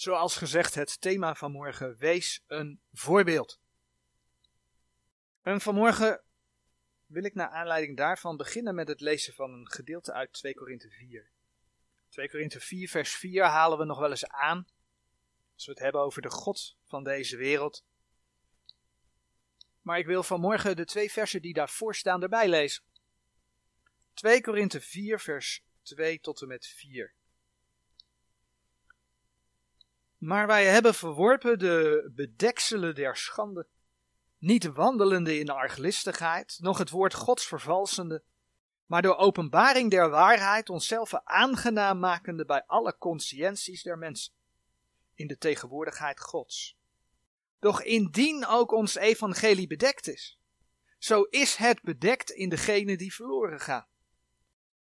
Zoals gezegd, het thema van morgen, wees een voorbeeld. En vanmorgen wil ik naar aanleiding daarvan beginnen met het lezen van een gedeelte uit 2 Korinthe 4. 2 Korinthe 4 vers 4 halen we nog wel eens aan, als we het hebben over de God van deze wereld. Maar ik wil vanmorgen de twee versen die daarvoor staan erbij lezen. 2 Korinthe 4 vers 2 tot en met 4. Maar wij hebben verworpen de bedekselen der schande, niet wandelende in arglistigheid, noch het woord Gods vervalsende, maar door openbaring der waarheid onszelf aangenaam makende bij alle conscienties der mensen, in de tegenwoordigheid Gods. Doch indien ook ons evangelie bedekt is, zo is het bedekt in degene die verloren gaan.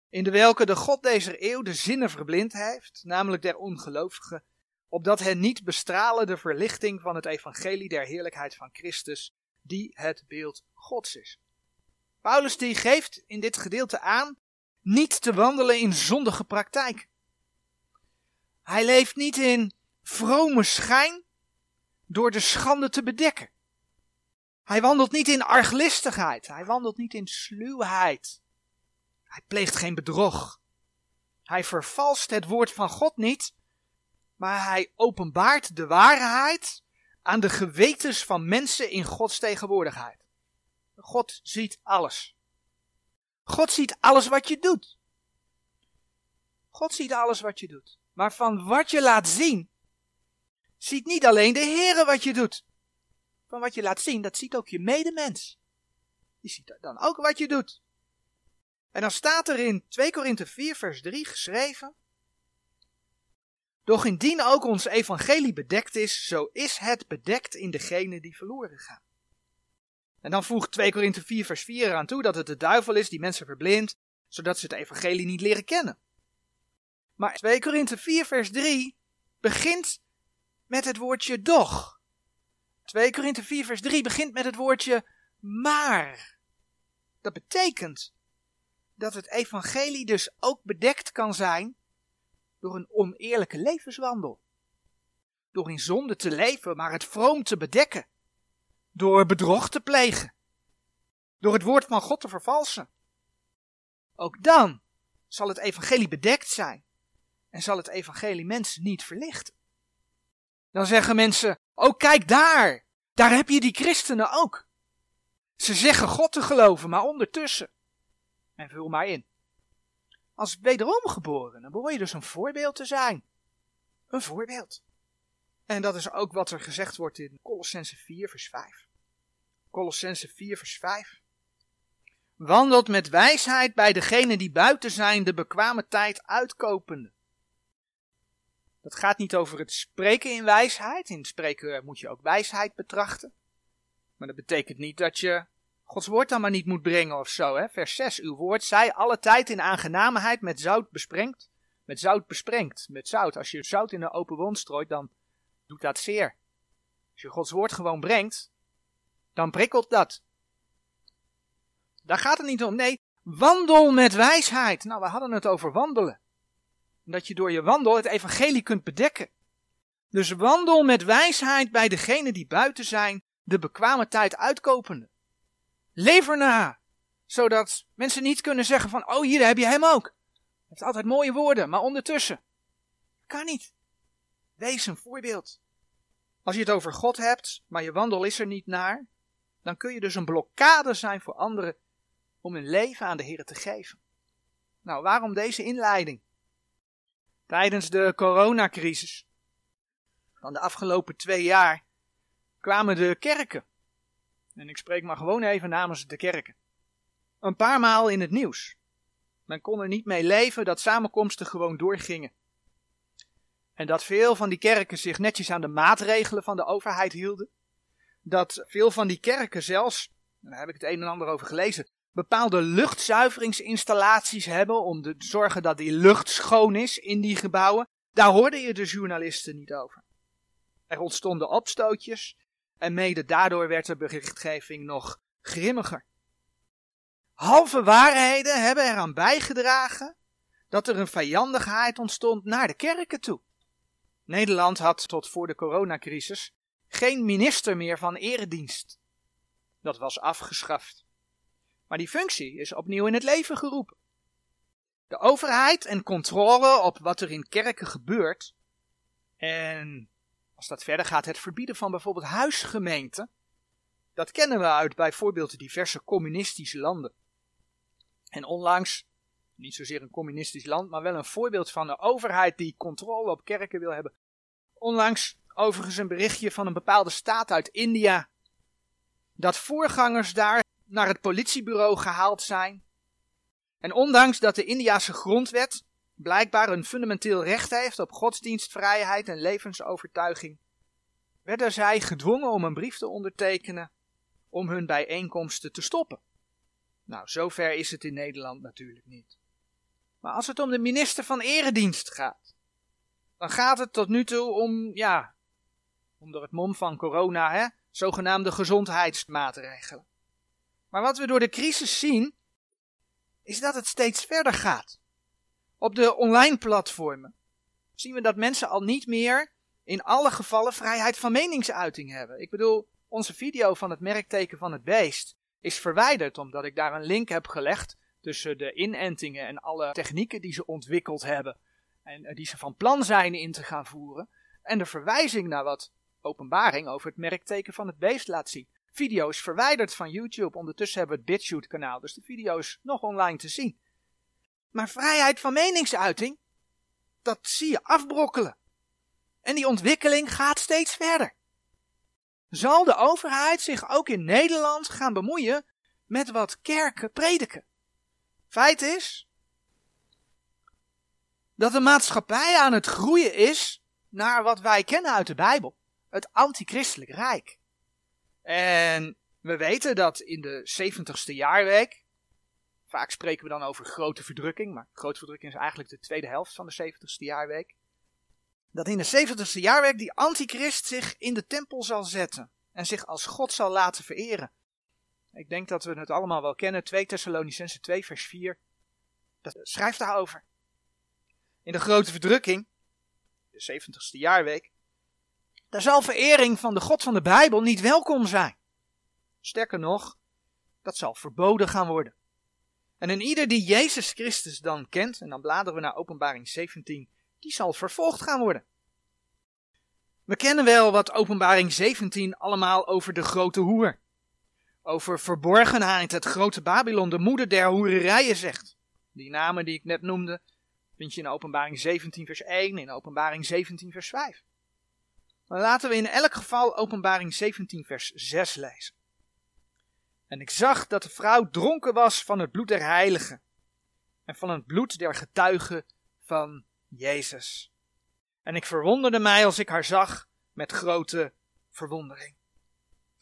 In de welke de God deze eeuw de zinnen verblind heeft, namelijk der ongelovigen, opdat hen niet bestralen de verlichting van het evangelie der heerlijkheid van Christus, die het beeld Gods is. Paulus die geeft in dit gedeelte aan niet te wandelen in zondige praktijk. Hij leeft niet in vrome schijn door de schande te bedekken. Hij wandelt niet in arglistigheid, hij wandelt niet in sluwheid. Hij pleegt geen bedrog. Hij vervalst het woord van God niet, maar hij openbaart de waarheid aan de gewetens van mensen in Gods tegenwoordigheid. God ziet alles. God ziet alles wat je doet. God ziet alles wat je doet. Maar van wat je laat zien, ziet niet alleen de Heere wat je doet. Van wat je laat zien, dat ziet ook je medemens. Die ziet dan ook wat je doet. En dan staat er in 2 Korinthe 4 vers 3 geschreven. Doch indien ook ons evangelie bedekt is, zo is het bedekt in degene die verloren gaan. En dan voegt 2 Korinthe 4 vers 4 eraan toe dat het de duivel is die mensen verblindt, zodat ze het evangelie niet leren kennen. Maar 2 Korinthe 4 vers 3 begint met het woordje doch. 2 Korinthe 4 vers 3 begint met het woordje maar. Dat betekent dat het evangelie dus ook bedekt kan zijn door een oneerlijke levenswandel. Door in zonde te leven, maar het vroom te bedekken. Door bedrog te plegen. Door het woord van God te vervalsen. Ook dan zal het evangelie bedekt zijn. En zal het evangelie mensen niet verlichten. Dan zeggen mensen, oh kijk daar, daar heb je die christenen ook. Ze zeggen God te geloven, maar ondertussen. En vul maar in. Als wederom geboren, dan behoor je dus een voorbeeld te zijn. Een voorbeeld. En dat is ook wat er gezegd wordt in Colossense 4 vers 5. Colossense 4 vers 5. Wandelt met wijsheid bij degenen die buiten zijn, de bekwame tijd uitkopende. Dat gaat niet over het spreken in wijsheid. In het spreken moet je ook wijsheid betrachten. Maar dat betekent niet dat je Gods woord dan maar niet moet brengen of zo. Hè? Vers 6. Uw woord zij alle tijd in aangenaamheid met zout besprengt. Met zout besprengt. Met zout. Als je zout in een open wond strooit, dan doet dat zeer. Als je Gods woord gewoon brengt, dan prikkelt dat. Daar gaat het niet om. Nee, wandel met wijsheid. Nou, we hadden het over wandelen. Dat je door je wandel het evangelie kunt bedekken. Dus wandel met wijsheid bij degenen die buiten zijn, de bekwame tijd uitkopende. Lever na, zodat mensen niet kunnen zeggen van, oh hier heb je hem ook. Hij heeft altijd mooie woorden, maar ondertussen. Kan niet. Wees een voorbeeld. Als je het over God hebt, maar je wandel is er niet naar, dan kun je dus een blokkade zijn voor anderen om hun leven aan de Heer te geven. Nou, waarom deze inleiding? Tijdens de coronacrisis van de afgelopen twee jaar kwamen de kerken en ik spreek maar gewoon even namens de kerken. Een paar maal in het nieuws. Men kon er niet mee leven dat samenkomsten gewoon doorgingen. En dat veel van die kerken zich netjes aan de maatregelen van de overheid hielden. Dat veel van die kerken zelfs, daar heb ik het een en ander over gelezen, bepaalde luchtzuiveringsinstallaties hebben om te zorgen dat die lucht schoon is in die gebouwen. Daar hoorde je de journalisten niet over. Er ontstonden opstootjes en mede daardoor werd de berichtgeving nog grimmiger. Halve waarheden hebben eraan bijgedragen dat er een vijandigheid ontstond naar de kerken toe. Nederland had tot voor de coronacrisis geen minister meer van eredienst. Dat was afgeschaft. Maar die functie is opnieuw in het leven geroepen. De overheid en controle op wat er in kerken gebeurt. En als dat verder gaat, het verbieden van bijvoorbeeld huisgemeenten. Dat kennen we uit bijvoorbeeld diverse communistische landen. En onlangs, niet zozeer een communistisch land, maar wel een voorbeeld van een overheid die controle op kerken wil hebben. Onlangs overigens een berichtje van een bepaalde staat uit India. Dat voorgangers daar naar het politiebureau gehaald zijn. En ondanks dat de Indiase grondwet blijkbaar een fundamenteel recht heeft op godsdienstvrijheid en levensovertuiging, werden zij gedwongen om een brief te ondertekenen om hun bijeenkomsten te stoppen. Nou, zover is het in Nederland natuurlijk niet. Maar als het om de minister van Eredienst gaat, dan gaat het tot nu toe om, ja, onder het mom van corona, hè, zogenaamde gezondheidsmaatregelen. Maar wat we door de crisis zien, is dat het steeds verder gaat. Op de online platformen zien we dat mensen al niet meer in alle gevallen vrijheid van meningsuiting hebben. Ik bedoel, onze video van het merkteken van het beest is verwijderd omdat ik daar een link heb gelegd tussen de inentingen en alle technieken die ze ontwikkeld hebben en eh, die ze van plan zijn in te gaan voeren en de verwijzing naar wat openbaring over het merkteken van het beest laat zien. Video is verwijderd van YouTube, ondertussen hebben we het BitChute kanaal, dus de video is nog online te zien. Maar vrijheid van meningsuiting, dat zie je afbrokkelen. En die ontwikkeling gaat steeds verder zal de overheid zich ook in Nederland gaan bemoeien met wat kerken prediken. Feit is dat de maatschappij aan het groeien is naar wat wij kennen uit de Bijbel, het antichristelijk rijk. En we weten dat in de 70ste jaarweek, vaak spreken we dan over grote verdrukking, maar grote verdrukking is eigenlijk de tweede helft van de 70ste jaarweek dat in de 70ste jaarwerk die antichrist zich in de tempel zal zetten en zich als God zal laten vereren. Ik denk dat we het allemaal wel kennen, 2 Thessalonicense 2 vers 4. Dat schrijft daarover. In de grote verdrukking, de 70ste jaarweek, daar zal verering van de God van de Bijbel niet welkom zijn. Sterker nog, dat zal verboden gaan worden. En een ieder die Jezus Christus dan kent, en dan bladeren we naar Openbaring 17, die zal vervolgd gaan worden. We kennen wel wat Openbaring 17 allemaal over de grote hoer. Over verborgenheid, het grote Babylon, de moeder der hoererijen zegt. Die namen die ik net noemde, vind je in Openbaring 17 vers 1, in Openbaring 17 vers 5. Maar laten we in elk geval Openbaring 17 vers 6 lezen. En ik zag dat de vrouw dronken was van het bloed der heiligen en van het bloed der getuigen van Jezus. En ik verwonderde mij als ik haar zag met grote verwondering.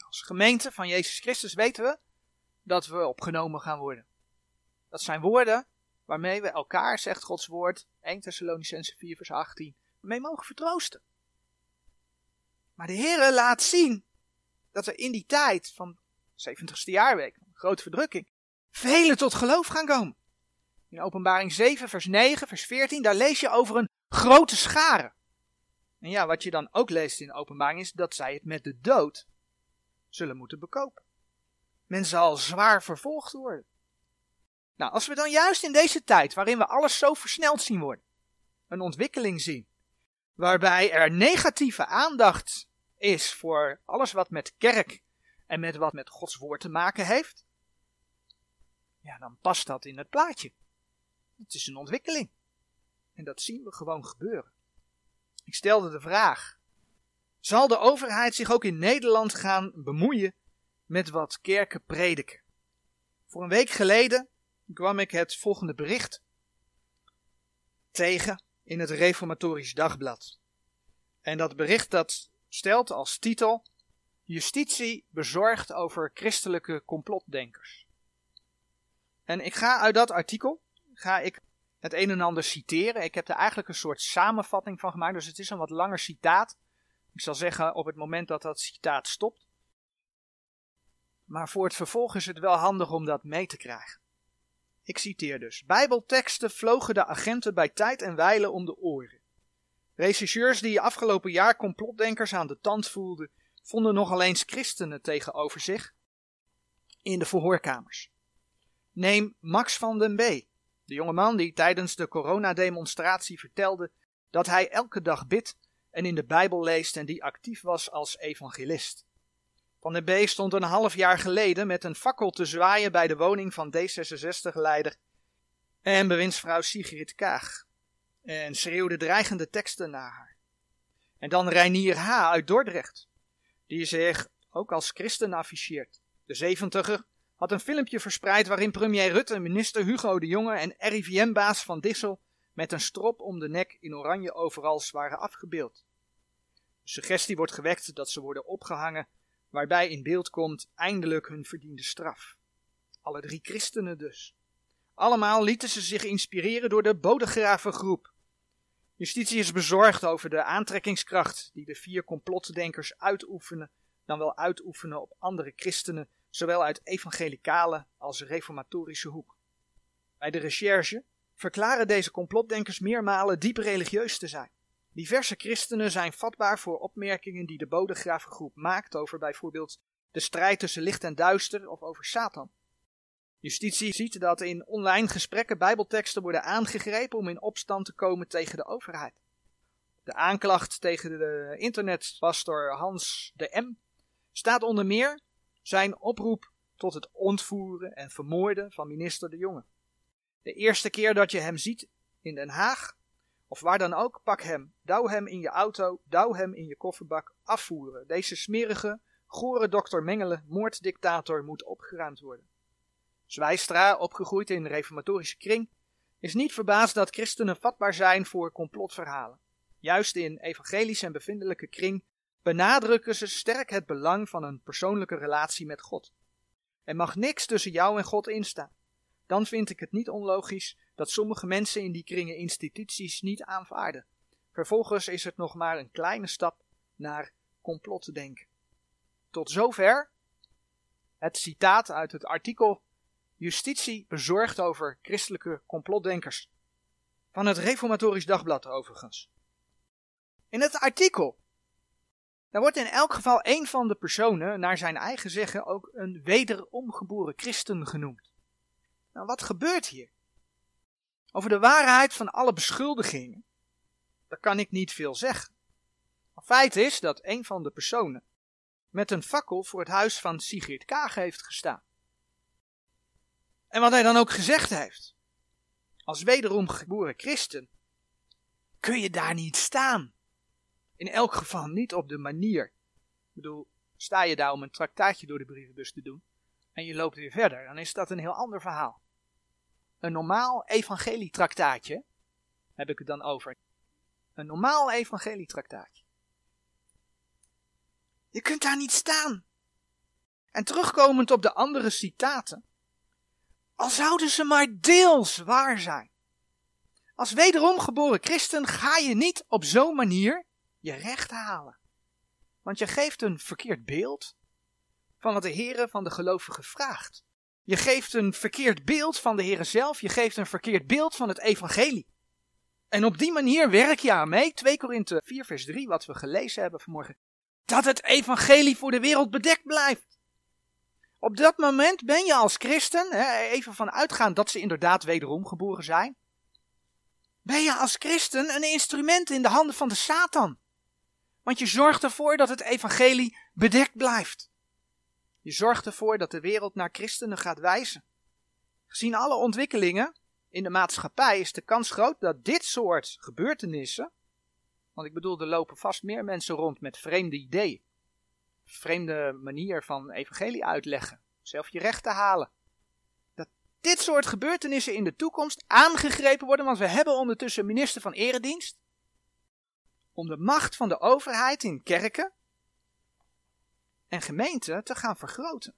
Als gemeente van Jezus Christus weten we dat we opgenomen gaan worden. Dat zijn woorden waarmee we elkaar, zegt Gods woord, 1 Thessalonicense 4 vers 18, mee mogen vertroosten. Maar de Heere laat zien dat er in die tijd van 70ste jaarweek, grote verdrukking, velen tot geloof gaan komen. In openbaring 7 vers 9 vers 14, daar lees je over een grote schare. En ja, wat je dan ook leest in openbaring is dat zij het met de dood zullen moeten bekopen. Men zal zwaar vervolgd worden. Nou, als we dan juist in deze tijd, waarin we alles zo versneld zien worden, een ontwikkeling zien, waarbij er negatieve aandacht is voor alles wat met kerk en met wat met Gods woord te maken heeft, ja, dan past dat in het plaatje. Het is een ontwikkeling. En dat zien we gewoon gebeuren. Ik stelde de vraag: zal de overheid zich ook in Nederland gaan bemoeien met wat kerken prediken? Voor een week geleden kwam ik het volgende bericht tegen in het Reformatorisch Dagblad. En dat bericht dat stelt als titel Justitie bezorgd over christelijke complotdenkers. En ik ga uit dat artikel ga ik het een en ander citeren. Ik heb er eigenlijk een soort samenvatting van gemaakt, dus het is een wat langer citaat. Ik zal zeggen op het moment dat dat citaat stopt. Maar voor het vervolg is het wel handig om dat mee te krijgen. Ik citeer dus. Bijbelteksten vlogen de agenten bij tijd en wijle om de oren. Rechercheurs die afgelopen jaar complotdenkers aan de tand voelden, vonden nogal eens christenen tegenover zich in de verhoorkamers. Neem Max van den B, de jongeman die tijdens de coronademonstratie vertelde dat hij elke dag bidt en in de Bijbel leest en die actief was als evangelist. Van den B stond een half jaar geleden met een fakkel te zwaaien bij de woning van D66-leider en bewindsvrouw Sigrid Kaag en schreeuwde dreigende teksten naar haar. En dan Reinier H. uit Dordrecht, die zich ook als christen afficheert. De zeventiger had een filmpje verspreid waarin premier Rutte, minister Hugo de Jonge en RIVM-baas Van Dissel met een strop om de nek in oranje overal waren afgebeeld. De suggestie wordt gewekt dat ze worden opgehangen, waarbij in beeld komt eindelijk hun verdiende straf. Alle drie christenen dus. Allemaal lieten ze zich inspireren door de Bodegravengroep. Justitie is bezorgd over de aantrekkingskracht die de vier complotdenkers uitoefenen, dan wel uitoefenen op andere christenen, zowel uit evangelicale als reformatorische hoek. Bij de recherche verklaren deze complotdenkers meermalen diep religieus te zijn. Diverse christenen zijn vatbaar voor opmerkingen die de Bodegravengroep maakt over bijvoorbeeld de strijd tussen licht en duister of over Satan. Justitie ziet dat in online gesprekken bijbelteksten worden aangegrepen om in opstand te komen tegen de overheid. De aanklacht tegen de internetpastor Hans de M staat onder meer zijn oproep tot het ontvoeren en vermoorden van minister De Jonge. De eerste keer dat je hem ziet in Den Haag, of waar dan ook, pak hem, douw hem in je auto, douw hem in je kofferbak, afvoeren. Deze smerige, gore dokter Mengele, moorddictator, moet opgeruimd worden. Zwijstra, opgegroeid in de reformatorische kring, is niet verbaasd dat christenen vatbaar zijn voor complotverhalen. Juist in evangelische en bevindelijke kring benadrukken ze sterk het belang van een persoonlijke relatie met God. Er mag niks tussen jou en God instaan. Dan vind ik het niet onlogisch dat sommige mensen in die kringen instituties niet aanvaarden. Vervolgens is het nog maar een kleine stap naar complotdenken. Tot zover het citaat uit het artikel Justitie bezorgd over christelijke complotdenkers. Van het Reformatorisch Dagblad overigens. In het artikel daar wordt in elk geval een van de personen, naar zijn eigen zeggen, ook een wederomgeboren christen genoemd. Nou, wat gebeurt hier? Over de waarheid van alle beschuldigingen, daar kan ik niet veel zeggen. Feit is dat een van de personen met een fakkel voor het huis van Sigrid Kaag heeft gestaan. En wat hij dan ook gezegd heeft. Als wederom geboren christen kun je daar niet staan. In elk geval niet op de manier. Ik bedoel, sta je daar om een traktaatje door de brievenbus te doen en je loopt weer verder, dan is dat een heel ander verhaal. Een normaal evangelietraktaatje heb ik het dan over. Een normaal evangelietraktaatje. Je kunt daar niet staan. En terugkomend op de andere citaten. Al zouden ze maar deels waar zijn. Als wederom geboren christen ga je niet op zo'n manier je recht halen. Want je geeft een verkeerd beeld van wat de Heere van de gelovigen vraagt. Je geeft een verkeerd beeld van de Heere zelf. Je geeft een verkeerd beeld van het evangelie. En op die manier werk je aan mee, 2 Korinthe 4 vers 3, wat we gelezen hebben vanmorgen, dat het evangelie voor de wereld bedekt blijft. Op dat moment ben je als christen, even van uitgaan dat ze inderdaad wederom geboren zijn, ben je als christen een instrument in de handen van de Satan. Want je zorgt ervoor dat het evangelie bedekt blijft. Je zorgt ervoor dat de wereld naar christenen gaat wijzen. Gezien alle ontwikkelingen in de maatschappij is de kans groot dat dit soort gebeurtenissen, want ik bedoel, er lopen vast meer mensen rond met vreemde ideeën, vreemde manier van evangelie uitleggen, zelf je recht te halen. Dat dit soort gebeurtenissen in de toekomst aangegrepen worden, want we hebben ondertussen minister van Eredienst, om de macht van de overheid in kerken en gemeenten te gaan vergroten.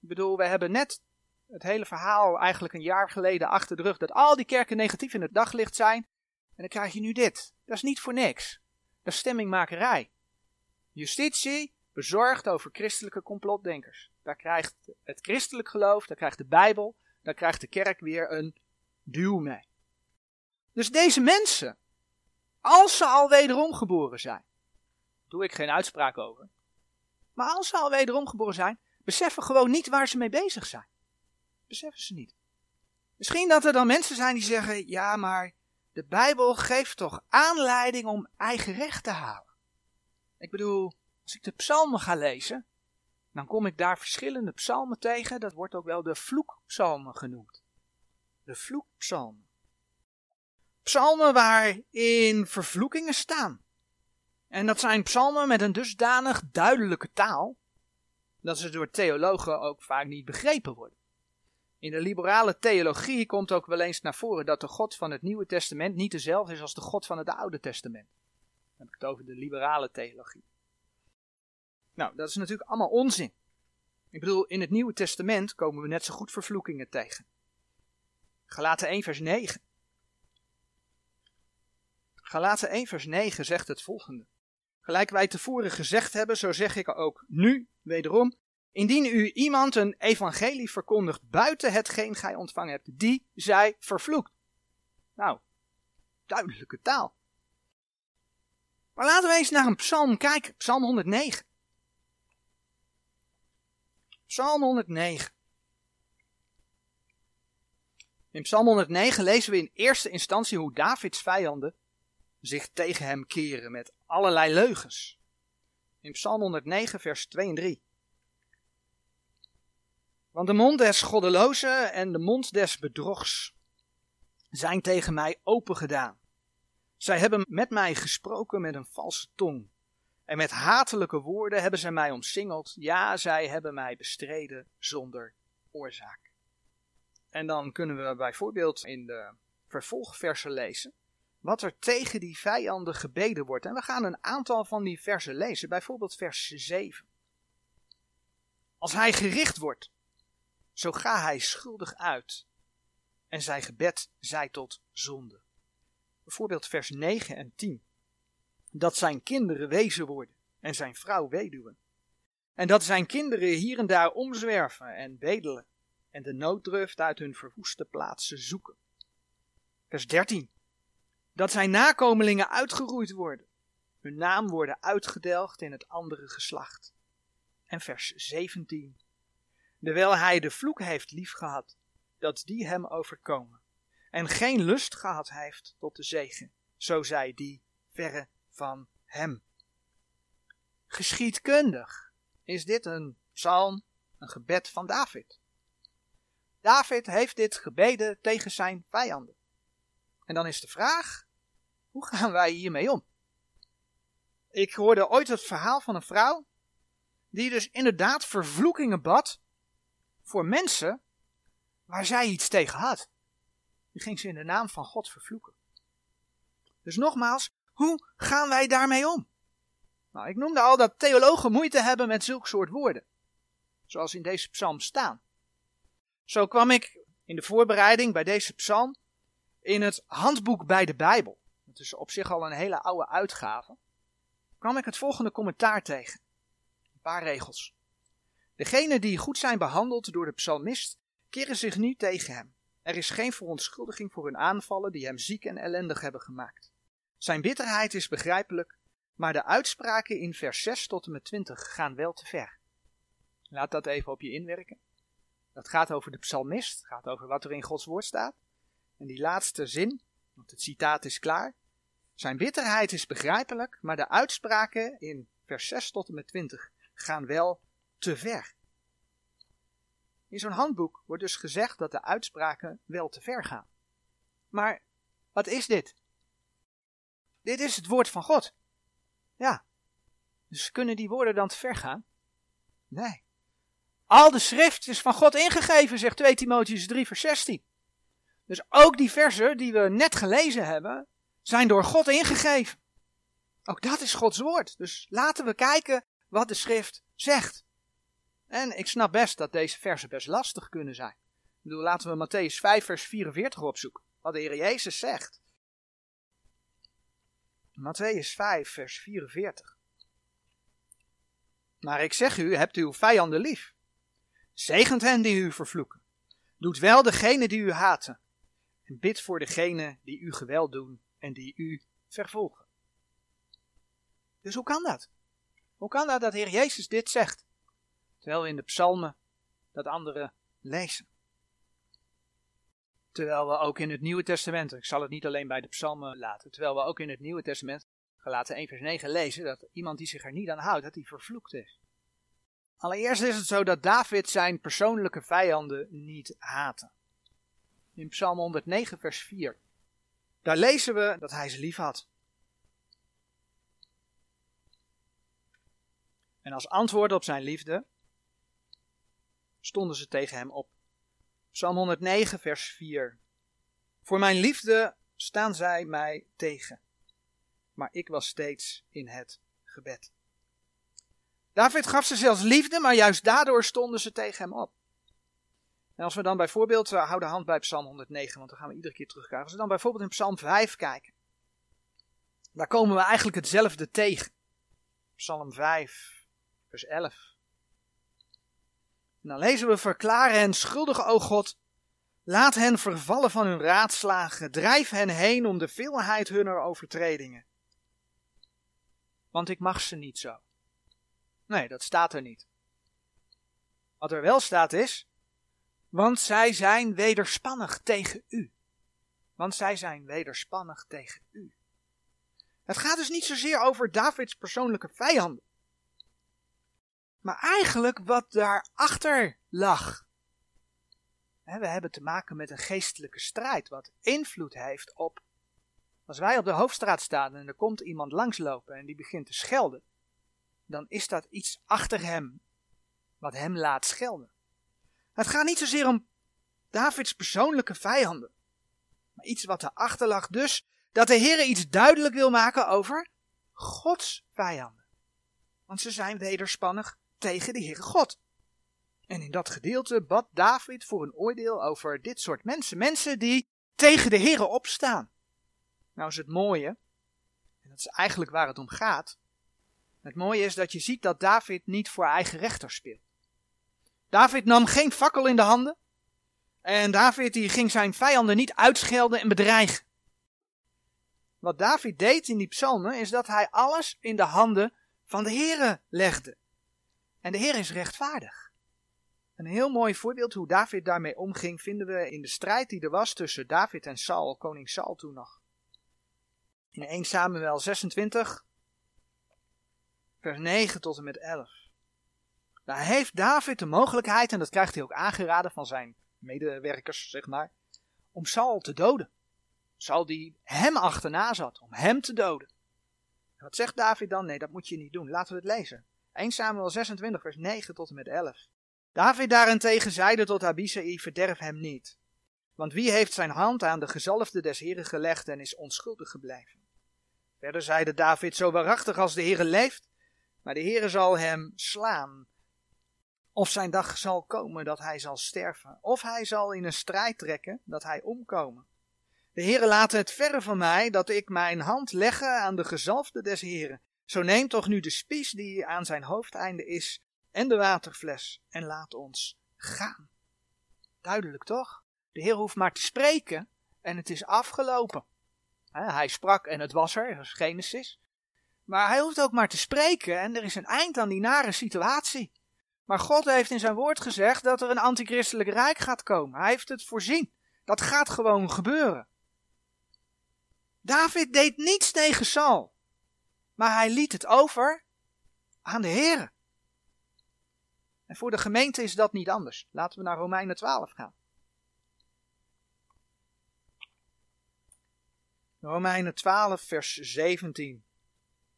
Ik bedoel, we hebben net het hele verhaal eigenlijk een jaar geleden achter de rug dat al die kerken negatief in het daglicht zijn. En dan krijg je nu dit. Dat is niet voor niks. Dat is stemmingmakerij. Justitie bezorgd over christelijke complotdenkers. Daar krijgt het christelijk geloof, daar krijgt de Bijbel, daar krijgt de kerk weer een duw mee. Dus deze mensen, als ze al wederom geboren zijn, doe ik geen uitspraak over, maar als ze al wederom geboren zijn, beseffen gewoon niet waar ze mee bezig zijn. Beseffen ze niet. Misschien dat er dan mensen zijn die zeggen, ja maar de Bijbel geeft toch aanleiding om eigen recht te halen. Ik bedoel, als ik de psalmen ga lezen, dan kom ik daar verschillende psalmen tegen. Dat wordt ook wel de vloekpsalmen genoemd. De vloekpsalmen. Psalmen waarin vervloekingen staan. En dat zijn psalmen met een dusdanig duidelijke taal, dat ze door theologen ook vaak niet begrepen worden. In de liberale theologie komt ook wel eens naar voren dat de God van het Nieuwe Testament niet dezelfde is als de God van het Oude Testament. Dan heb ik het over de liberale theologie. Nou, dat is natuurlijk allemaal onzin. Ik bedoel, in het Nieuwe Testament komen we net zo goed vervloekingen tegen. Galaten 1 vers 9. Galaten 1 vers 9 zegt het volgende. Gelijk wij tevoren gezegd hebben, zo zeg ik ook nu, wederom, indien u iemand een evangelie verkondigt buiten hetgeen gij ontvangen hebt, die zij vervloekt. Nou, duidelijke taal. Maar laten we eens naar een psalm kijken, psalm 109. Psalm 109. In Psalm 109 lezen we in eerste instantie hoe Davids vijanden zich tegen hem keren met allerlei leugens. In Psalm 109, vers 2 en 3. Want de mond des goddelozen en de mond des bedrogs zijn tegen mij open gedaan. Zij hebben met mij gesproken met een valse tong. En met hatelijke woorden hebben zij mij omsingeld. Ja, zij hebben mij bestreden zonder oorzaak. En dan kunnen we bijvoorbeeld in de vervolgversen lezen wat er tegen die vijanden gebeden wordt. En we gaan een aantal van die versen lezen, bijvoorbeeld vers 7. Als hij gericht wordt, zo ga hij schuldig uit en zijn gebed zij tot zonde. Bijvoorbeeld vers 9 en 10. Dat zijn kinderen wezen worden en zijn vrouw weduwen. En dat zijn kinderen hier en daar omzwerven en bedelen en de nooddruft uit hun verwoeste plaatsen zoeken. Vers 13 dat zijn nakomelingen uitgeroeid worden, hun naam worden uitgedelgd in het andere geslacht. En vers 17. Terwijl hij de vloek heeft liefgehad, dat die hem overkomen, en geen lust gehad heeft tot de zegen, zo zij die verre van hem. Geschiedkundig is dit een psalm, een gebed van David. David heeft dit gebeden tegen zijn vijanden. En dan is de vraag: hoe gaan wij hiermee om? Ik hoorde ooit het verhaal van een vrouw die dus inderdaad vervloekingen bad voor mensen waar zij iets tegen had. Die ging ze in de naam van God vervloeken. Dus nogmaals, hoe gaan wij daarmee om? Nou, ik noemde al dat theologen moeite hebben met zulk soort woorden, zoals in deze psalm staan. Zo kwam ik in de voorbereiding bij deze psalm in het handboek bij de Bijbel het is op zich al een hele oude uitgave, kwam ik het volgende commentaar tegen. Een paar regels. Degenen die goed zijn behandeld door de psalmist, keren zich nu tegen hem. Er is geen verontschuldiging voor hun aanvallen die hem ziek en ellendig hebben gemaakt. Zijn bitterheid is begrijpelijk, maar de uitspraken in vers 6 tot en met 20 gaan wel te ver. Laat dat even op je inwerken. Dat gaat over de psalmist, gaat over wat er in Gods woord staat. En die laatste zin, want het citaat is klaar. Zijn bitterheid is begrijpelijk, maar de uitspraken in vers 6 tot en met 20 gaan wel te ver. In zo'n handboek wordt dus gezegd dat de uitspraken wel te ver gaan. Maar wat is dit? Dit is het woord van God. Ja. Dus kunnen die woorden dan te ver gaan? Nee. Al de schrift is van God ingegeven, zegt 2 Timotheus 3 vers 16. Dus ook die versen die we net gelezen hebben, zijn door God ingegeven. Ook dat is Gods woord. Dus laten we kijken wat de schrift zegt. En ik snap best dat deze versen best lastig kunnen zijn. Ik bedoel, laten we Matthäus 5 vers 44 opzoeken. Wat de Heer Jezus zegt. Matthäus 5 vers 44. Maar ik zeg u, hebt uw vijanden lief. Zegent hen die u vervloeken. Doet wel degene die u haten. En bid voor degene die u geweld doen en die u vervolgen. Dus hoe kan dat? Hoe kan dat dat Heer Jezus dit zegt? Terwijl we in de psalmen dat anderen lezen. Terwijl we ook in het Nieuwe Testament, ik zal het niet alleen bij de psalmen laten, terwijl we ook in het Nieuwe Testament, gelaten 1 vers 9, lezen dat iemand die zich er niet aan houdt, dat hij vervloekt is. Allereerst is het zo dat David zijn persoonlijke vijanden niet haatte. In Psalm 109 vers 4. Daar lezen we dat hij ze lief had. En als antwoord op zijn liefde stonden ze tegen hem op. Psalm 109, vers 4. Voor mijn liefde staan zij mij tegen, maar ik was steeds in het gebed. David gaf ze zelfs liefde, maar juist daardoor stonden ze tegen hem op. En als we dan bijvoorbeeld, uh, hou de hand bij Psalm 109, want dan gaan we iedere keer terugkijken. Als we dan bijvoorbeeld in Psalm 5 kijken, daar komen we eigenlijk hetzelfde tegen. Psalm 5, vers 11. Dan lezen we: Verklaren hen schuldig, o God. Laat hen vervallen van hun raadslagen. Drijf hen heen om de veelheid hunner overtredingen. Want ik mag ze niet zo. Nee, dat staat er niet. Wat er wel staat is, want zij zijn wederspannig tegen u. Want zij zijn wederspannig tegen u. Het gaat dus niet zozeer over Davids persoonlijke vijanden. Maar eigenlijk wat daarachter lag. We hebben te maken met een geestelijke strijd, wat invloed heeft op. Als wij op de hoofdstraat staan en er komt iemand langslopen en die begint te schelden, dan is dat iets achter hem, wat hem laat schelden. Het gaat niet zozeer om Davids persoonlijke vijanden, maar iets wat erachter lag. Dus dat de Heer iets duidelijk wil maken over Gods vijanden. Want ze zijn wederspannig tegen de Heere God. En in dat gedeelte bad David voor een oordeel over dit soort mensen. Mensen die tegen de Heere opstaan. Nou is het mooie, en dat is eigenlijk waar het om gaat. Het mooie is dat je ziet dat David niet voor eigen rechter speelt. David nam geen fakkel in de handen. En David die ging zijn vijanden niet uitschelden en bedreigen. Wat David deed in die psalmen is dat hij alles in de handen van de Heere legde. En de Heer is rechtvaardig. Een heel mooi voorbeeld hoe David daarmee omging vinden we in de strijd die er was tussen David en Saul, koning Saul toen nog. In 1 Samuel 26, vers 9 tot en met 11. Daar heeft David de mogelijkheid, en dat krijgt hij ook aangeraden van zijn medewerkers, zeg maar, om Saul te doden. Saul die hem achterna zat, om hem te doden. wat zegt David dan? Nee, dat moet je niet doen. Laten we het lezen. 1 Samuel 26, vers 9 tot en met 11. David daarentegen zeide tot Abisai, verderf hem niet. Want wie heeft zijn hand aan de gezalfde des Heren gelegd en is onschuldig gebleven? Verder zeide David, zo waarachtig als de Heere leeft, maar de Heere zal hem slaan. Of zijn dag zal komen dat hij zal sterven, of hij zal in een strijd trekken dat hij omkomen. De Heere laat het verre van mij dat ik mijn hand legge aan de gezalfde des Heren. Zo neem toch nu de spies die aan zijn hoofdeinde is en de waterfles en laat ons gaan. Duidelijk toch? De Heer hoeft maar te spreken en het is afgelopen. Hij sprak en het was er, dat is Genesis. Maar hij hoeft ook maar te spreken en er is een eind aan die nare situatie. Maar God heeft in zijn woord gezegd dat er een antichristelijk rijk gaat komen. Hij heeft het voorzien. Dat gaat gewoon gebeuren. David deed niets tegen Saul. Maar hij liet het over aan de Heer. En voor de gemeente is dat niet anders. Laten we naar Romeinen 12 gaan. Romeinen 12, vers 17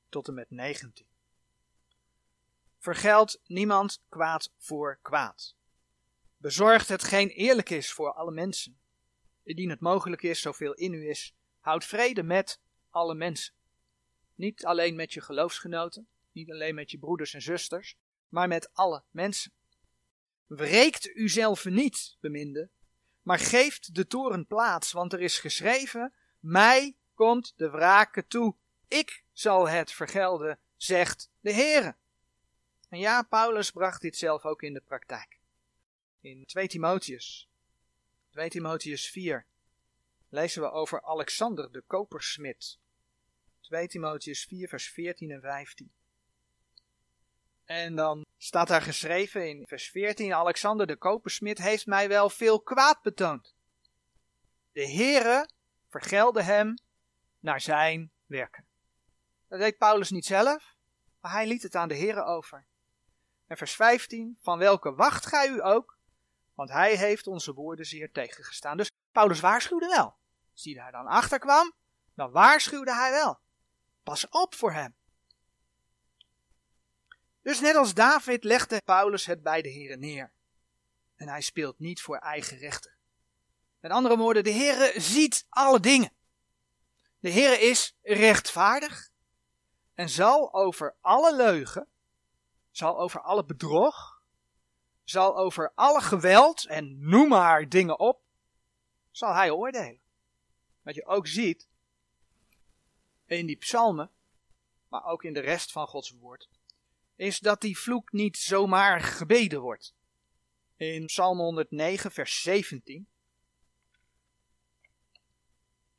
tot en met 19. Vergeld niemand kwaad voor kwaad. Bezorgt hetgeen eerlijk is voor alle mensen. Indien het mogelijk is, zoveel in u is, houd vrede met alle mensen. Niet alleen met je geloofsgenoten, niet alleen met je broeders en zusters, maar met alle mensen. Wreekt uzelf niet, beminde, maar geeft de toren plaats, want er is geschreven, mij komt de wrake toe, ik zal het vergelden, zegt de Heere. En ja, Paulus bracht dit zelf ook in de praktijk. In 2 Timotheus, 2 Timotheus 4, lezen we over Alexander de kopersmid. 2 Timotheus 4, vers 14 en 15. En dan staat daar geschreven in vers 14: Alexander de kopersmid heeft mij wel veel kwaad betoond. De Heere vergelde hem naar zijn werken. Dat deed Paulus niet zelf, maar hij liet het aan de Heere over. En vers 15: Van welke wacht gij u ook? Want hij heeft onze woorden zeer tegengestaan. Dus Paulus waarschuwde wel. Als hij daar dan achter kwam, dan waarschuwde hij wel. Pas op voor hem. Dus net als David legde Paulus het bij de Heer neer. En hij speelt niet voor eigen rechten. Met andere woorden, de Heer ziet alle dingen. De Heer is rechtvaardig en zal over alle leugen, zal over alle bedrog, zal over alle geweld en noem maar dingen op, zal hij oordelen. Wat je ook ziet in die psalmen, maar ook in de rest van Gods woord, is dat die vloek niet zomaar gebeden wordt. In Psalm 109, vers 17,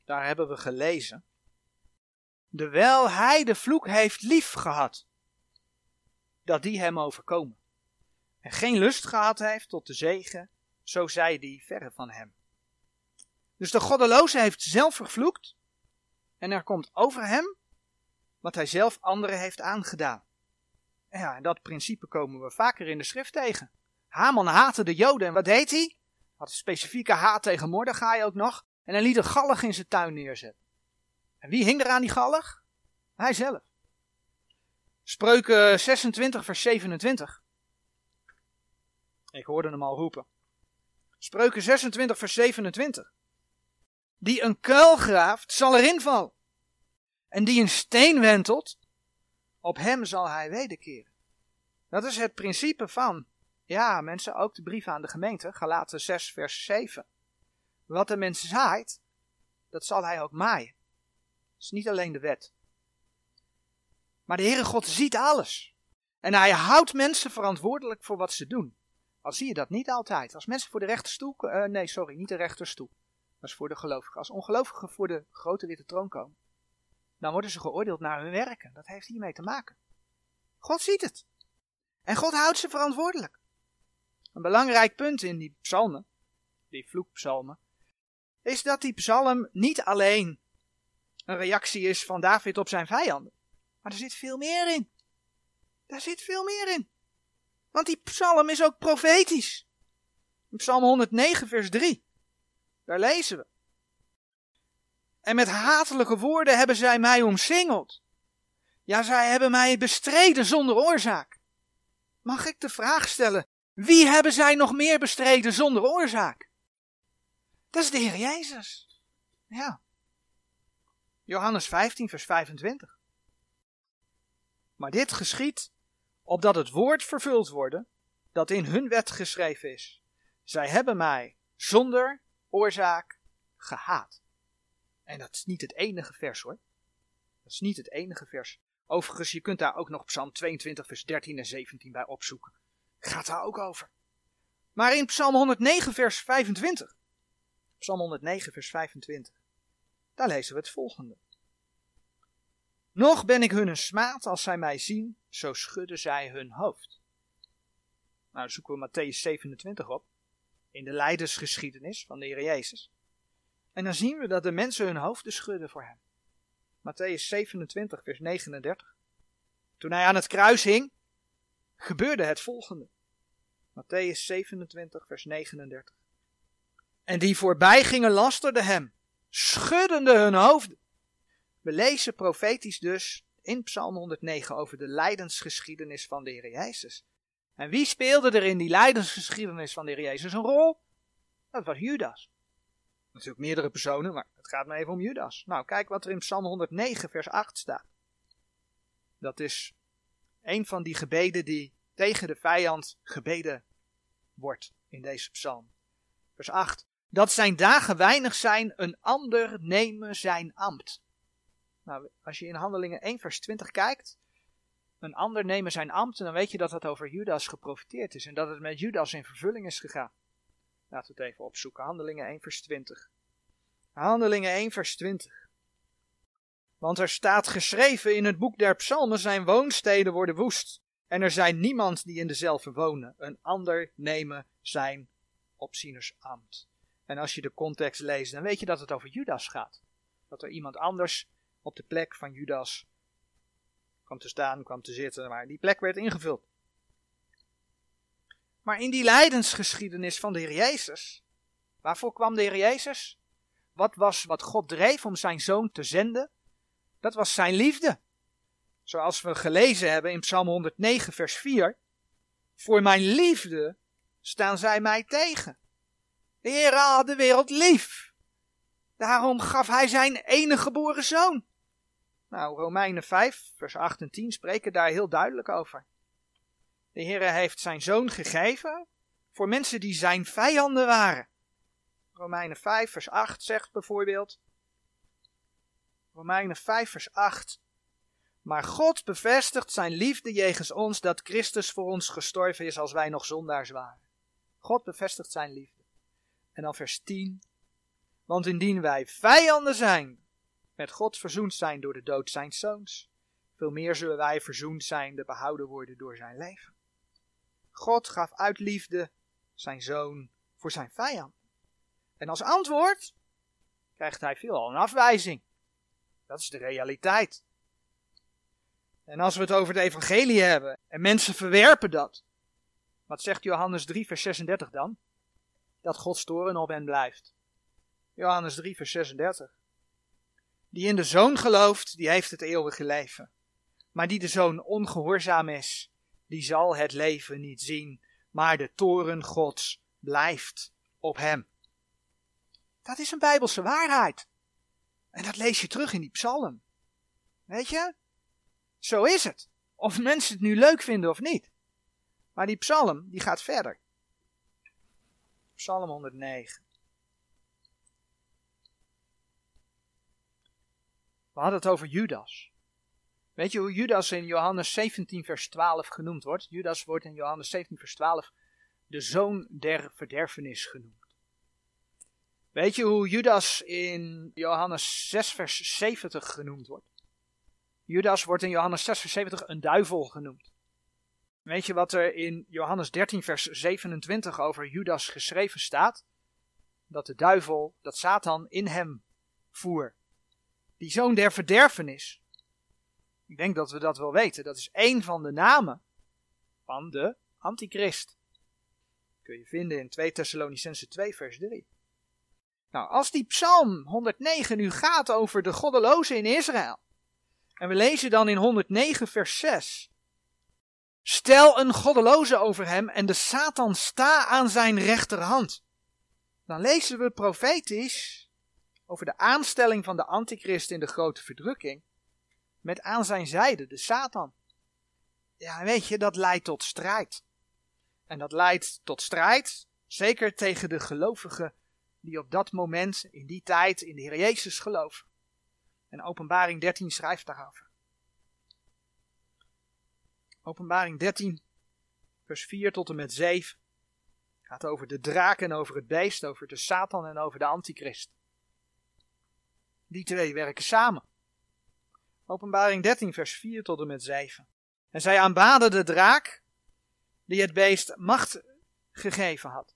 daar hebben we gelezen, Terwijl hij de vloek heeft lief gehad, dat die hem overkomen. En geen lust gehad heeft tot de zegen, zo zij die verre van hem. Dus de goddeloze heeft zelf vervloekt, en er komt over hem wat hij zelf anderen heeft aangedaan. Ja, en dat principe komen we vaker in de schrift tegen. Haman haatte de Joden en wat deed hij? Had een specifieke haat tegen Mordechai ook nog. En hij liet een gallig in zijn tuin neerzetten. En wie hing er aan die gallig? Hij zelf. Spreuken 26 vers 27. Ik hoorde hem al roepen. Spreuken 26 vers 27. Die een kuil graaft, zal erin vallen. En die een steen wentelt, op hem zal hij wederkeren. Dat is het principe van, ja mensen, ook de brief aan de gemeente, Galaten 6 vers 7. Wat de mens zaait, dat zal hij ook maaien. Dat is niet alleen de wet. Maar de Heere God ziet alles. En hij houdt mensen verantwoordelijk voor wat ze doen. Al zie je dat niet altijd. Als mensen voor de rechterstoel, uh, nee sorry, niet de rechterstoel. Is voor de gelovigen. Als ongelovigen voor de grote witte troon komen dan worden ze geoordeeld naar hun werken. Dat heeft hiermee te maken. God ziet het. En God houdt ze verantwoordelijk. Een belangrijk punt in die psalmen, die vloekpsalmen, is dat die psalm niet alleen een reactie is van David op zijn vijanden, maar er zit veel meer in. Daar zit veel meer in. Want die psalm is ook profetisch. Psalm 109 vers 3, daar lezen we. En met hatelijke woorden hebben zij mij omsingeld. Ja, zij hebben mij bestreden zonder oorzaak. Mag ik de vraag stellen, wie hebben zij nog meer bestreden zonder oorzaak? Dat is de Heer Jezus. Ja. Johannes 15, vers 25. Maar dit geschiet opdat het woord vervuld worden dat in hun wet geschreven is. Zij hebben mij zonder oorzaak gehaat. En dat is niet het enige vers hoor. Dat is niet het enige vers. Overigens, je kunt daar ook nog Psalm 22, vers 13 en 17 bij opzoeken. Gaat daar ook over. Maar in Psalm 109, vers 25. Psalm 109, vers 25. Daar lezen we het volgende. Nog ben ik hun een smaad als zij mij zien, zo schudden zij hun hoofd. Nou, zoeken we Matthäus 27 op. In de leidersgeschiedenis van de Heer Jezus. En dan zien we dat de mensen hun hoofden schudden voor hem. Matthäus 27, vers 39. Toen hij aan het kruis hing, gebeurde het volgende. Matthäus 27, vers 39. En die voorbij gingen lasterden hem, schuddende hun hoofden. We lezen profetisch dus in Psalm 109 over de lijdensgeschiedenis van de Heer Jezus. En wie speelde er in die lijdensgeschiedenis van de Heer Jezus een rol? Dat was Judas. Natuurlijk meerdere personen, maar het gaat me even om Judas. Nou, kijk wat er in Psalm 109, vers 8 staat. Dat is een van die gebeden die tegen de vijand gebeden wordt in deze psalm. Vers 8. Dat zijn dagen weinig zijn, een ander nemen zijn ambt. Nou, als je in Handelingen 1, vers 20 kijkt, een ander nemen zijn ambt, dan weet je dat het over Judas geprofiteerd is en dat het met Judas in vervulling is gegaan. Laten we het even opzoeken. Handelingen 1 vers 20. Handelingen 1 vers 20. Want er staat geschreven in het boek der psalmen, zijn woonsteden worden woest. En er zijn niemand die in dezelfde wonen. Een ander nemen zijn opzienersambt. En als je de context leest, dan weet je dat het over Judas gaat. Dat er iemand anders op de plek van Judas kwam te staan, kwam te zitten, maar die plek werd ingevuld. Maar in die lijdensgeschiedenis van de Heer Jezus, waarvoor kwam de Heer Jezus? Wat was wat God dreef om zijn zoon te zenden? Dat was zijn liefde. Zoals we gelezen hebben in Psalm 109, vers 4. Voor mijn liefde staan zij mij tegen. De Heer had de wereld lief. Daarom gaf hij zijn enige geboren zoon. Nou, Romeinen 5, vers 8 en 10 spreken daar heel duidelijk over. De Heer heeft zijn zoon gegeven voor mensen die zijn vijanden waren. Romeinen 5, vers 8 zegt bijvoorbeeld. Romeinen 5, vers 8. Maar God bevestigt zijn liefde jegens ons dat Christus voor ons gestorven is als wij nog zondaars waren. God bevestigt zijn liefde. En dan vers 10. Want indien wij vijanden zijn, met God verzoend zijn door de dood zijn zoons, veel meer zullen wij verzoend zijn, de behouden worden door zijn leven. God gaf uit liefde zijn zoon voor zijn vijand. En als antwoord krijgt hij veelal een afwijzing. Dat is de realiteit. En als we het over het evangelie hebben en mensen verwerpen dat, wat zegt Johannes 3, vers 36 dan? Dat Gods toren op hen blijft. Johannes 3, vers 36. Die in de zoon gelooft, die heeft het eeuwige leven. Maar die de zoon ongehoorzaam is, die zal het leven niet zien, maar de toren Gods blijft op hem. Dat is een bijbelse waarheid. En dat lees je terug in die psalm. Weet je? Zo is het. Of mensen het nu leuk vinden of niet. Maar die psalm, die gaat verder. Psalm 109. Hadden het over Judas. Weet je hoe Judas in Johannes 17 vers 12 genoemd wordt? Judas wordt in Johannes 17 vers 12 de zoon der verderfenis genoemd. Weet je hoe Judas in Johannes 6 vers 70 genoemd wordt? Judas wordt in Johannes 6 vers 70 een duivel genoemd. Weet je wat er in Johannes 13 vers 27 over Judas geschreven staat? Dat de duivel, dat Satan in hem voer. Die zoon der verderfenis. Ik denk dat we dat wel weten. Dat is één van de namen van de antichrist. Kun je vinden in 2 Thessalonicense 2 vers 3. Nou, als die psalm 109 nu gaat over de goddelozen in Israël. En we lezen dan in 109 vers 6. Stel een goddeloze over hem en de Satan sta aan zijn rechterhand. Dan lezen we profetisch over de aanstelling van de antichrist in de grote verdrukking. Met aan zijn zijde de Satan. Ja, weet je, dat leidt tot strijd. En dat leidt tot strijd, zeker tegen de gelovigen die op dat moment, in die tijd, in de Heer Jezus geloven. En Openbaring 13 schrijft daarover. Openbaring 13, vers 4 tot en met 7. Gaat over de draak en over het beest, over de Satan en over de Antichrist. Die twee werken samen. Openbaring 13, vers 4 tot en met 7. En zij aanbaden de draak, die het beest macht gegeven had.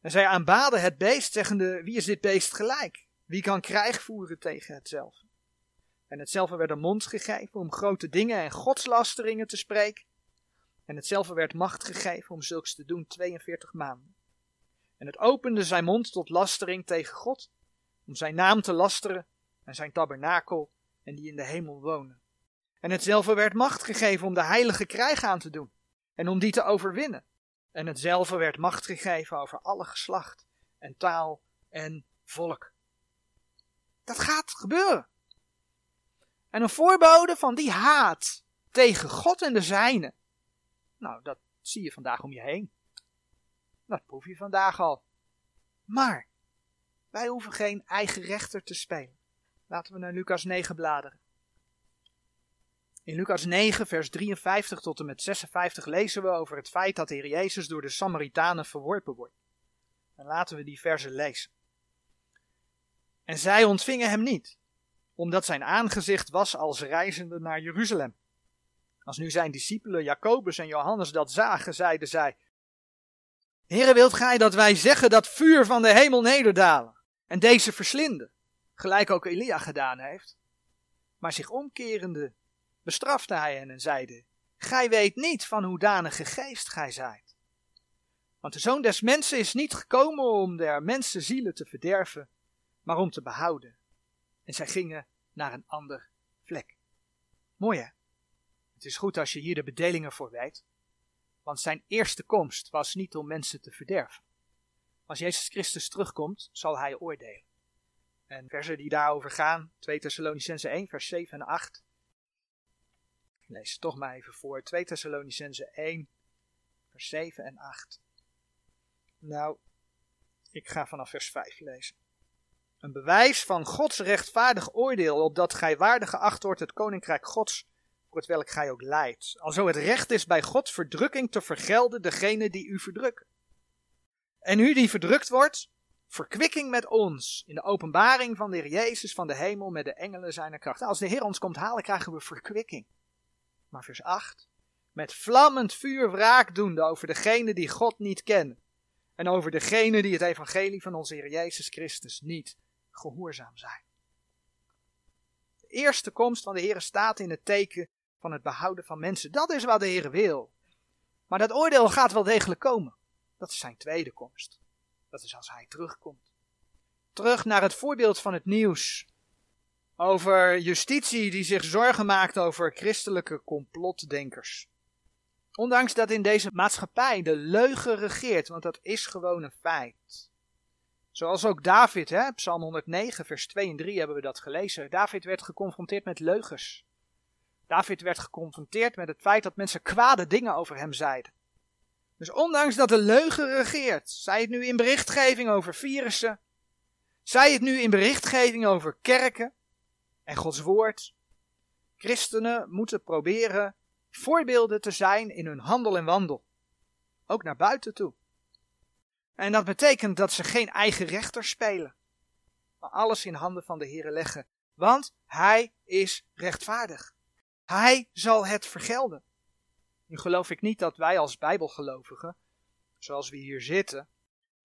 En zij aanbaden het beest, zeggende, wie is dit beest gelijk? Wie kan krijg voeren tegen hetzelfde? En hetzelfde werd een mond gegeven om grote dingen en godslasteringen te spreken. En hetzelfde werd macht gegeven om zulks te doen 42 maanden. En het opende zijn mond tot lastering tegen God, om zijn naam te lasteren en zijn tabernakel en die in de hemel wonen. En hetzelfde werd macht gegeven om de heilige krijg aan te doen en om die te overwinnen. En hetzelfde werd macht gegeven over alle geslacht en taal en volk. Dat gaat gebeuren. En een voorbode van die haat tegen God en de zijnen. Nou, dat zie je vandaag om je heen. Dat proef je vandaag al. Maar wij hoeven geen eigen rechter te spelen. Laten we naar Lucas 9 bladeren. In Lucas 9, vers 53 tot en met 56 lezen we over het feit dat de Heer Jezus door de Samaritanen verworpen wordt. En laten we die versen lezen. En zij ontvingen hem niet. omdat zijn aangezicht was als reizende naar Jeruzalem. Als nu zijn discipelen Jacobus en Johannes dat zagen, zeiden zij: Heere, wilt gij dat wij zeggen dat vuur van de hemel nederdalen en deze verslinden, gelijk ook Elia gedaan heeft? Maar zich omkerende bestrafte hij hen en zeide: Gij weet niet van hoedanige geest gij zijt. Want de zoon des mensen is niet gekomen om der mensen zielen te verderven, maar om te behouden. En zij gingen naar een ander vlek. Mooi hè? Het is goed als je hier de bedelingen voor weet. Want zijn eerste komst was niet om mensen te verderven. Als Jezus Christus terugkomt, zal hij oordelen. En versen die daarover gaan, 2 Thessalonicense 1, vers 7 en 8. Ik lees het toch maar even voor. 2 Thessalonicense 1, vers 7 en 8. Nou, ik ga vanaf vers 5 lezen. Een bewijs van Gods rechtvaardig oordeel, opdat gij waardig geacht wordt het koninkrijk Gods, voor het welk gij ook leidt. Alzo het recht is bij God verdrukking te vergelden degene die u verdrukken. En u die verdrukt wordt, verkwikking met ons in de openbaring van de Heer Jezus van de hemel met de engelen zijner kracht. Als de Heer ons komt halen, krijgen we verkwikking. Maar vers 8. Met vlammend vuur wraak doende over degene die God niet kennen. En over degene die het evangelie van onze Heer Jezus Christus niet gehoorzaam zijn. De eerste komst van de Heer staat in het teken van het behouden van mensen. Dat is wat de Heer wil. Maar dat oordeel gaat wel degelijk komen. Dat is zijn tweede komst. Dat is als hij terugkomt. Terug naar het voorbeeld van het nieuws. Over justitie die zich zorgen maakt over christelijke complotdenkers. Ondanks dat in deze maatschappij de leugen regeert, want dat is gewoon een feit. Zoals ook David, hè, Psalm 109, vers 2 en 3 hebben we dat gelezen. David werd geconfronteerd met leugens. David werd geconfronteerd met het feit dat mensen kwade dingen over hem zeiden. Dus ondanks dat de leugen regeert, zij het nu in berichtgeving over virussen, zij het nu in berichtgeving over kerken en Gods woord, christenen moeten proberen voorbeelden te zijn in hun handel en wandel. Ook naar buiten toe. En dat betekent dat ze geen eigen rechter spelen, maar alles in handen van de Heer leggen, want Hij is rechtvaardig. Hij zal het vergelden. Nu geloof ik niet dat wij als Bijbelgelovigen, zoals we hier zitten,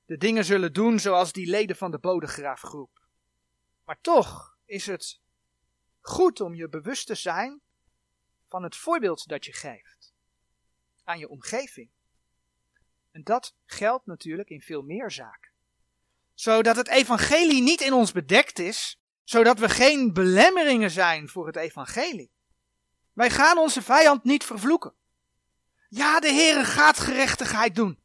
de dingen zullen doen zoals die leden van de Bodegraafgroep. Maar toch is het goed om je bewust te zijn van het voorbeeld dat je geeft aan je omgeving. En dat geldt natuurlijk in veel meer zaken. Zodat het evangelie niet in ons bedekt is, zodat we geen belemmeringen zijn voor het evangelie. Wij gaan onze vijand niet vervloeken. Ja, de Heere gaat gerechtigheid doen.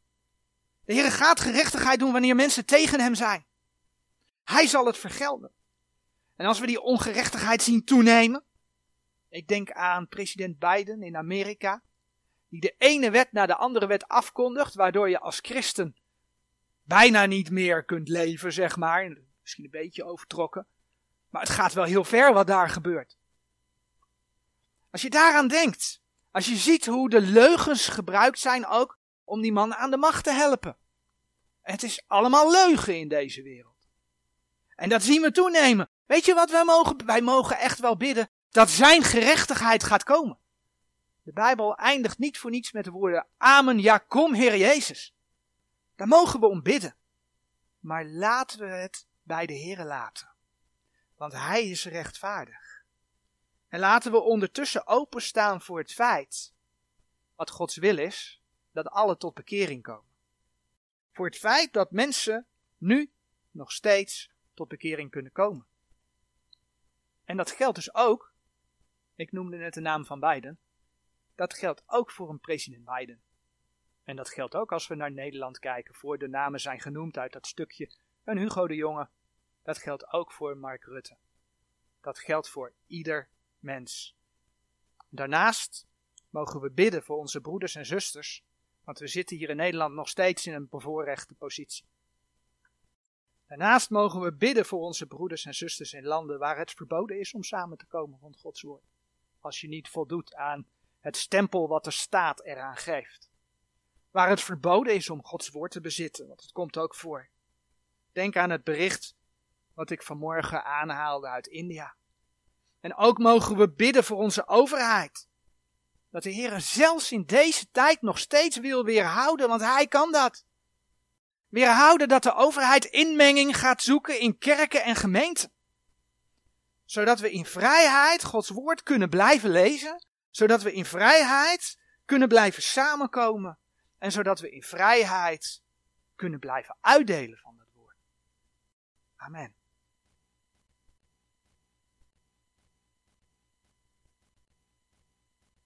De Heere gaat gerechtigheid doen wanneer mensen tegen hem zijn. Hij zal het vergelden. En als we die ongerechtigheid zien toenemen, ik denk aan president Biden in Amerika, die de ene wet naar de andere wet afkondigt, waardoor je als christen bijna niet meer kunt leven, zeg maar. Misschien een beetje overtrokken. Maar het gaat wel heel ver wat daar gebeurt. Als je daaraan denkt, als je ziet hoe de leugens gebruikt zijn ook om die man aan de macht te helpen. Het is allemaal leugen in deze wereld. En dat zien we toenemen. Weet je wat wij mogen? Wij mogen echt wel bidden dat zijn gerechtigheid gaat komen. De Bijbel eindigt niet voor niets met de woorden Amen, ja kom Heer Jezus. Daar mogen we om bidden. Maar laten we het bij de Heer laten. Want Hij is rechtvaardig. En laten we ondertussen openstaan voor het feit, wat Gods wil is, dat alle tot bekering komen. Voor het feit dat mensen nu nog steeds tot bekering kunnen komen. En dat geldt dus ook, ik noemde net de naam van Biden, dat geldt ook voor een president Biden. En dat geldt ook als we naar Nederland kijken, voor de namen zijn genoemd uit dat stukje. Een Hugo de Jonge. Dat geldt ook voor Mark Rutte. Dat geldt voor ieder mens. Daarnaast mogen we bidden voor onze broeders en zusters, want we zitten hier in Nederland nog steeds in een bevoorrechte positie. Daarnaast mogen we bidden voor onze broeders en zusters in landen waar het verboden is om samen te komen rond Gods woord. Als je niet voldoet aan het stempel wat de staat eraan geeft. Waar het verboden is om Gods woord te bezitten, want het komt ook voor. Denk aan het bericht wat ik vanmorgen aanhaalde uit India. En ook mogen we bidden voor onze overheid. Dat de Heer zelfs in deze tijd nog steeds wil weerhouden, want Hij kan dat. Weerhouden dat de overheid inmenging gaat zoeken in kerken en gemeenten. Zodat we in vrijheid Gods woord kunnen blijven lezen. Zodat we in vrijheid kunnen blijven samenkomen. En zodat we in vrijheid kunnen blijven uitdelen van dat woord. Amen.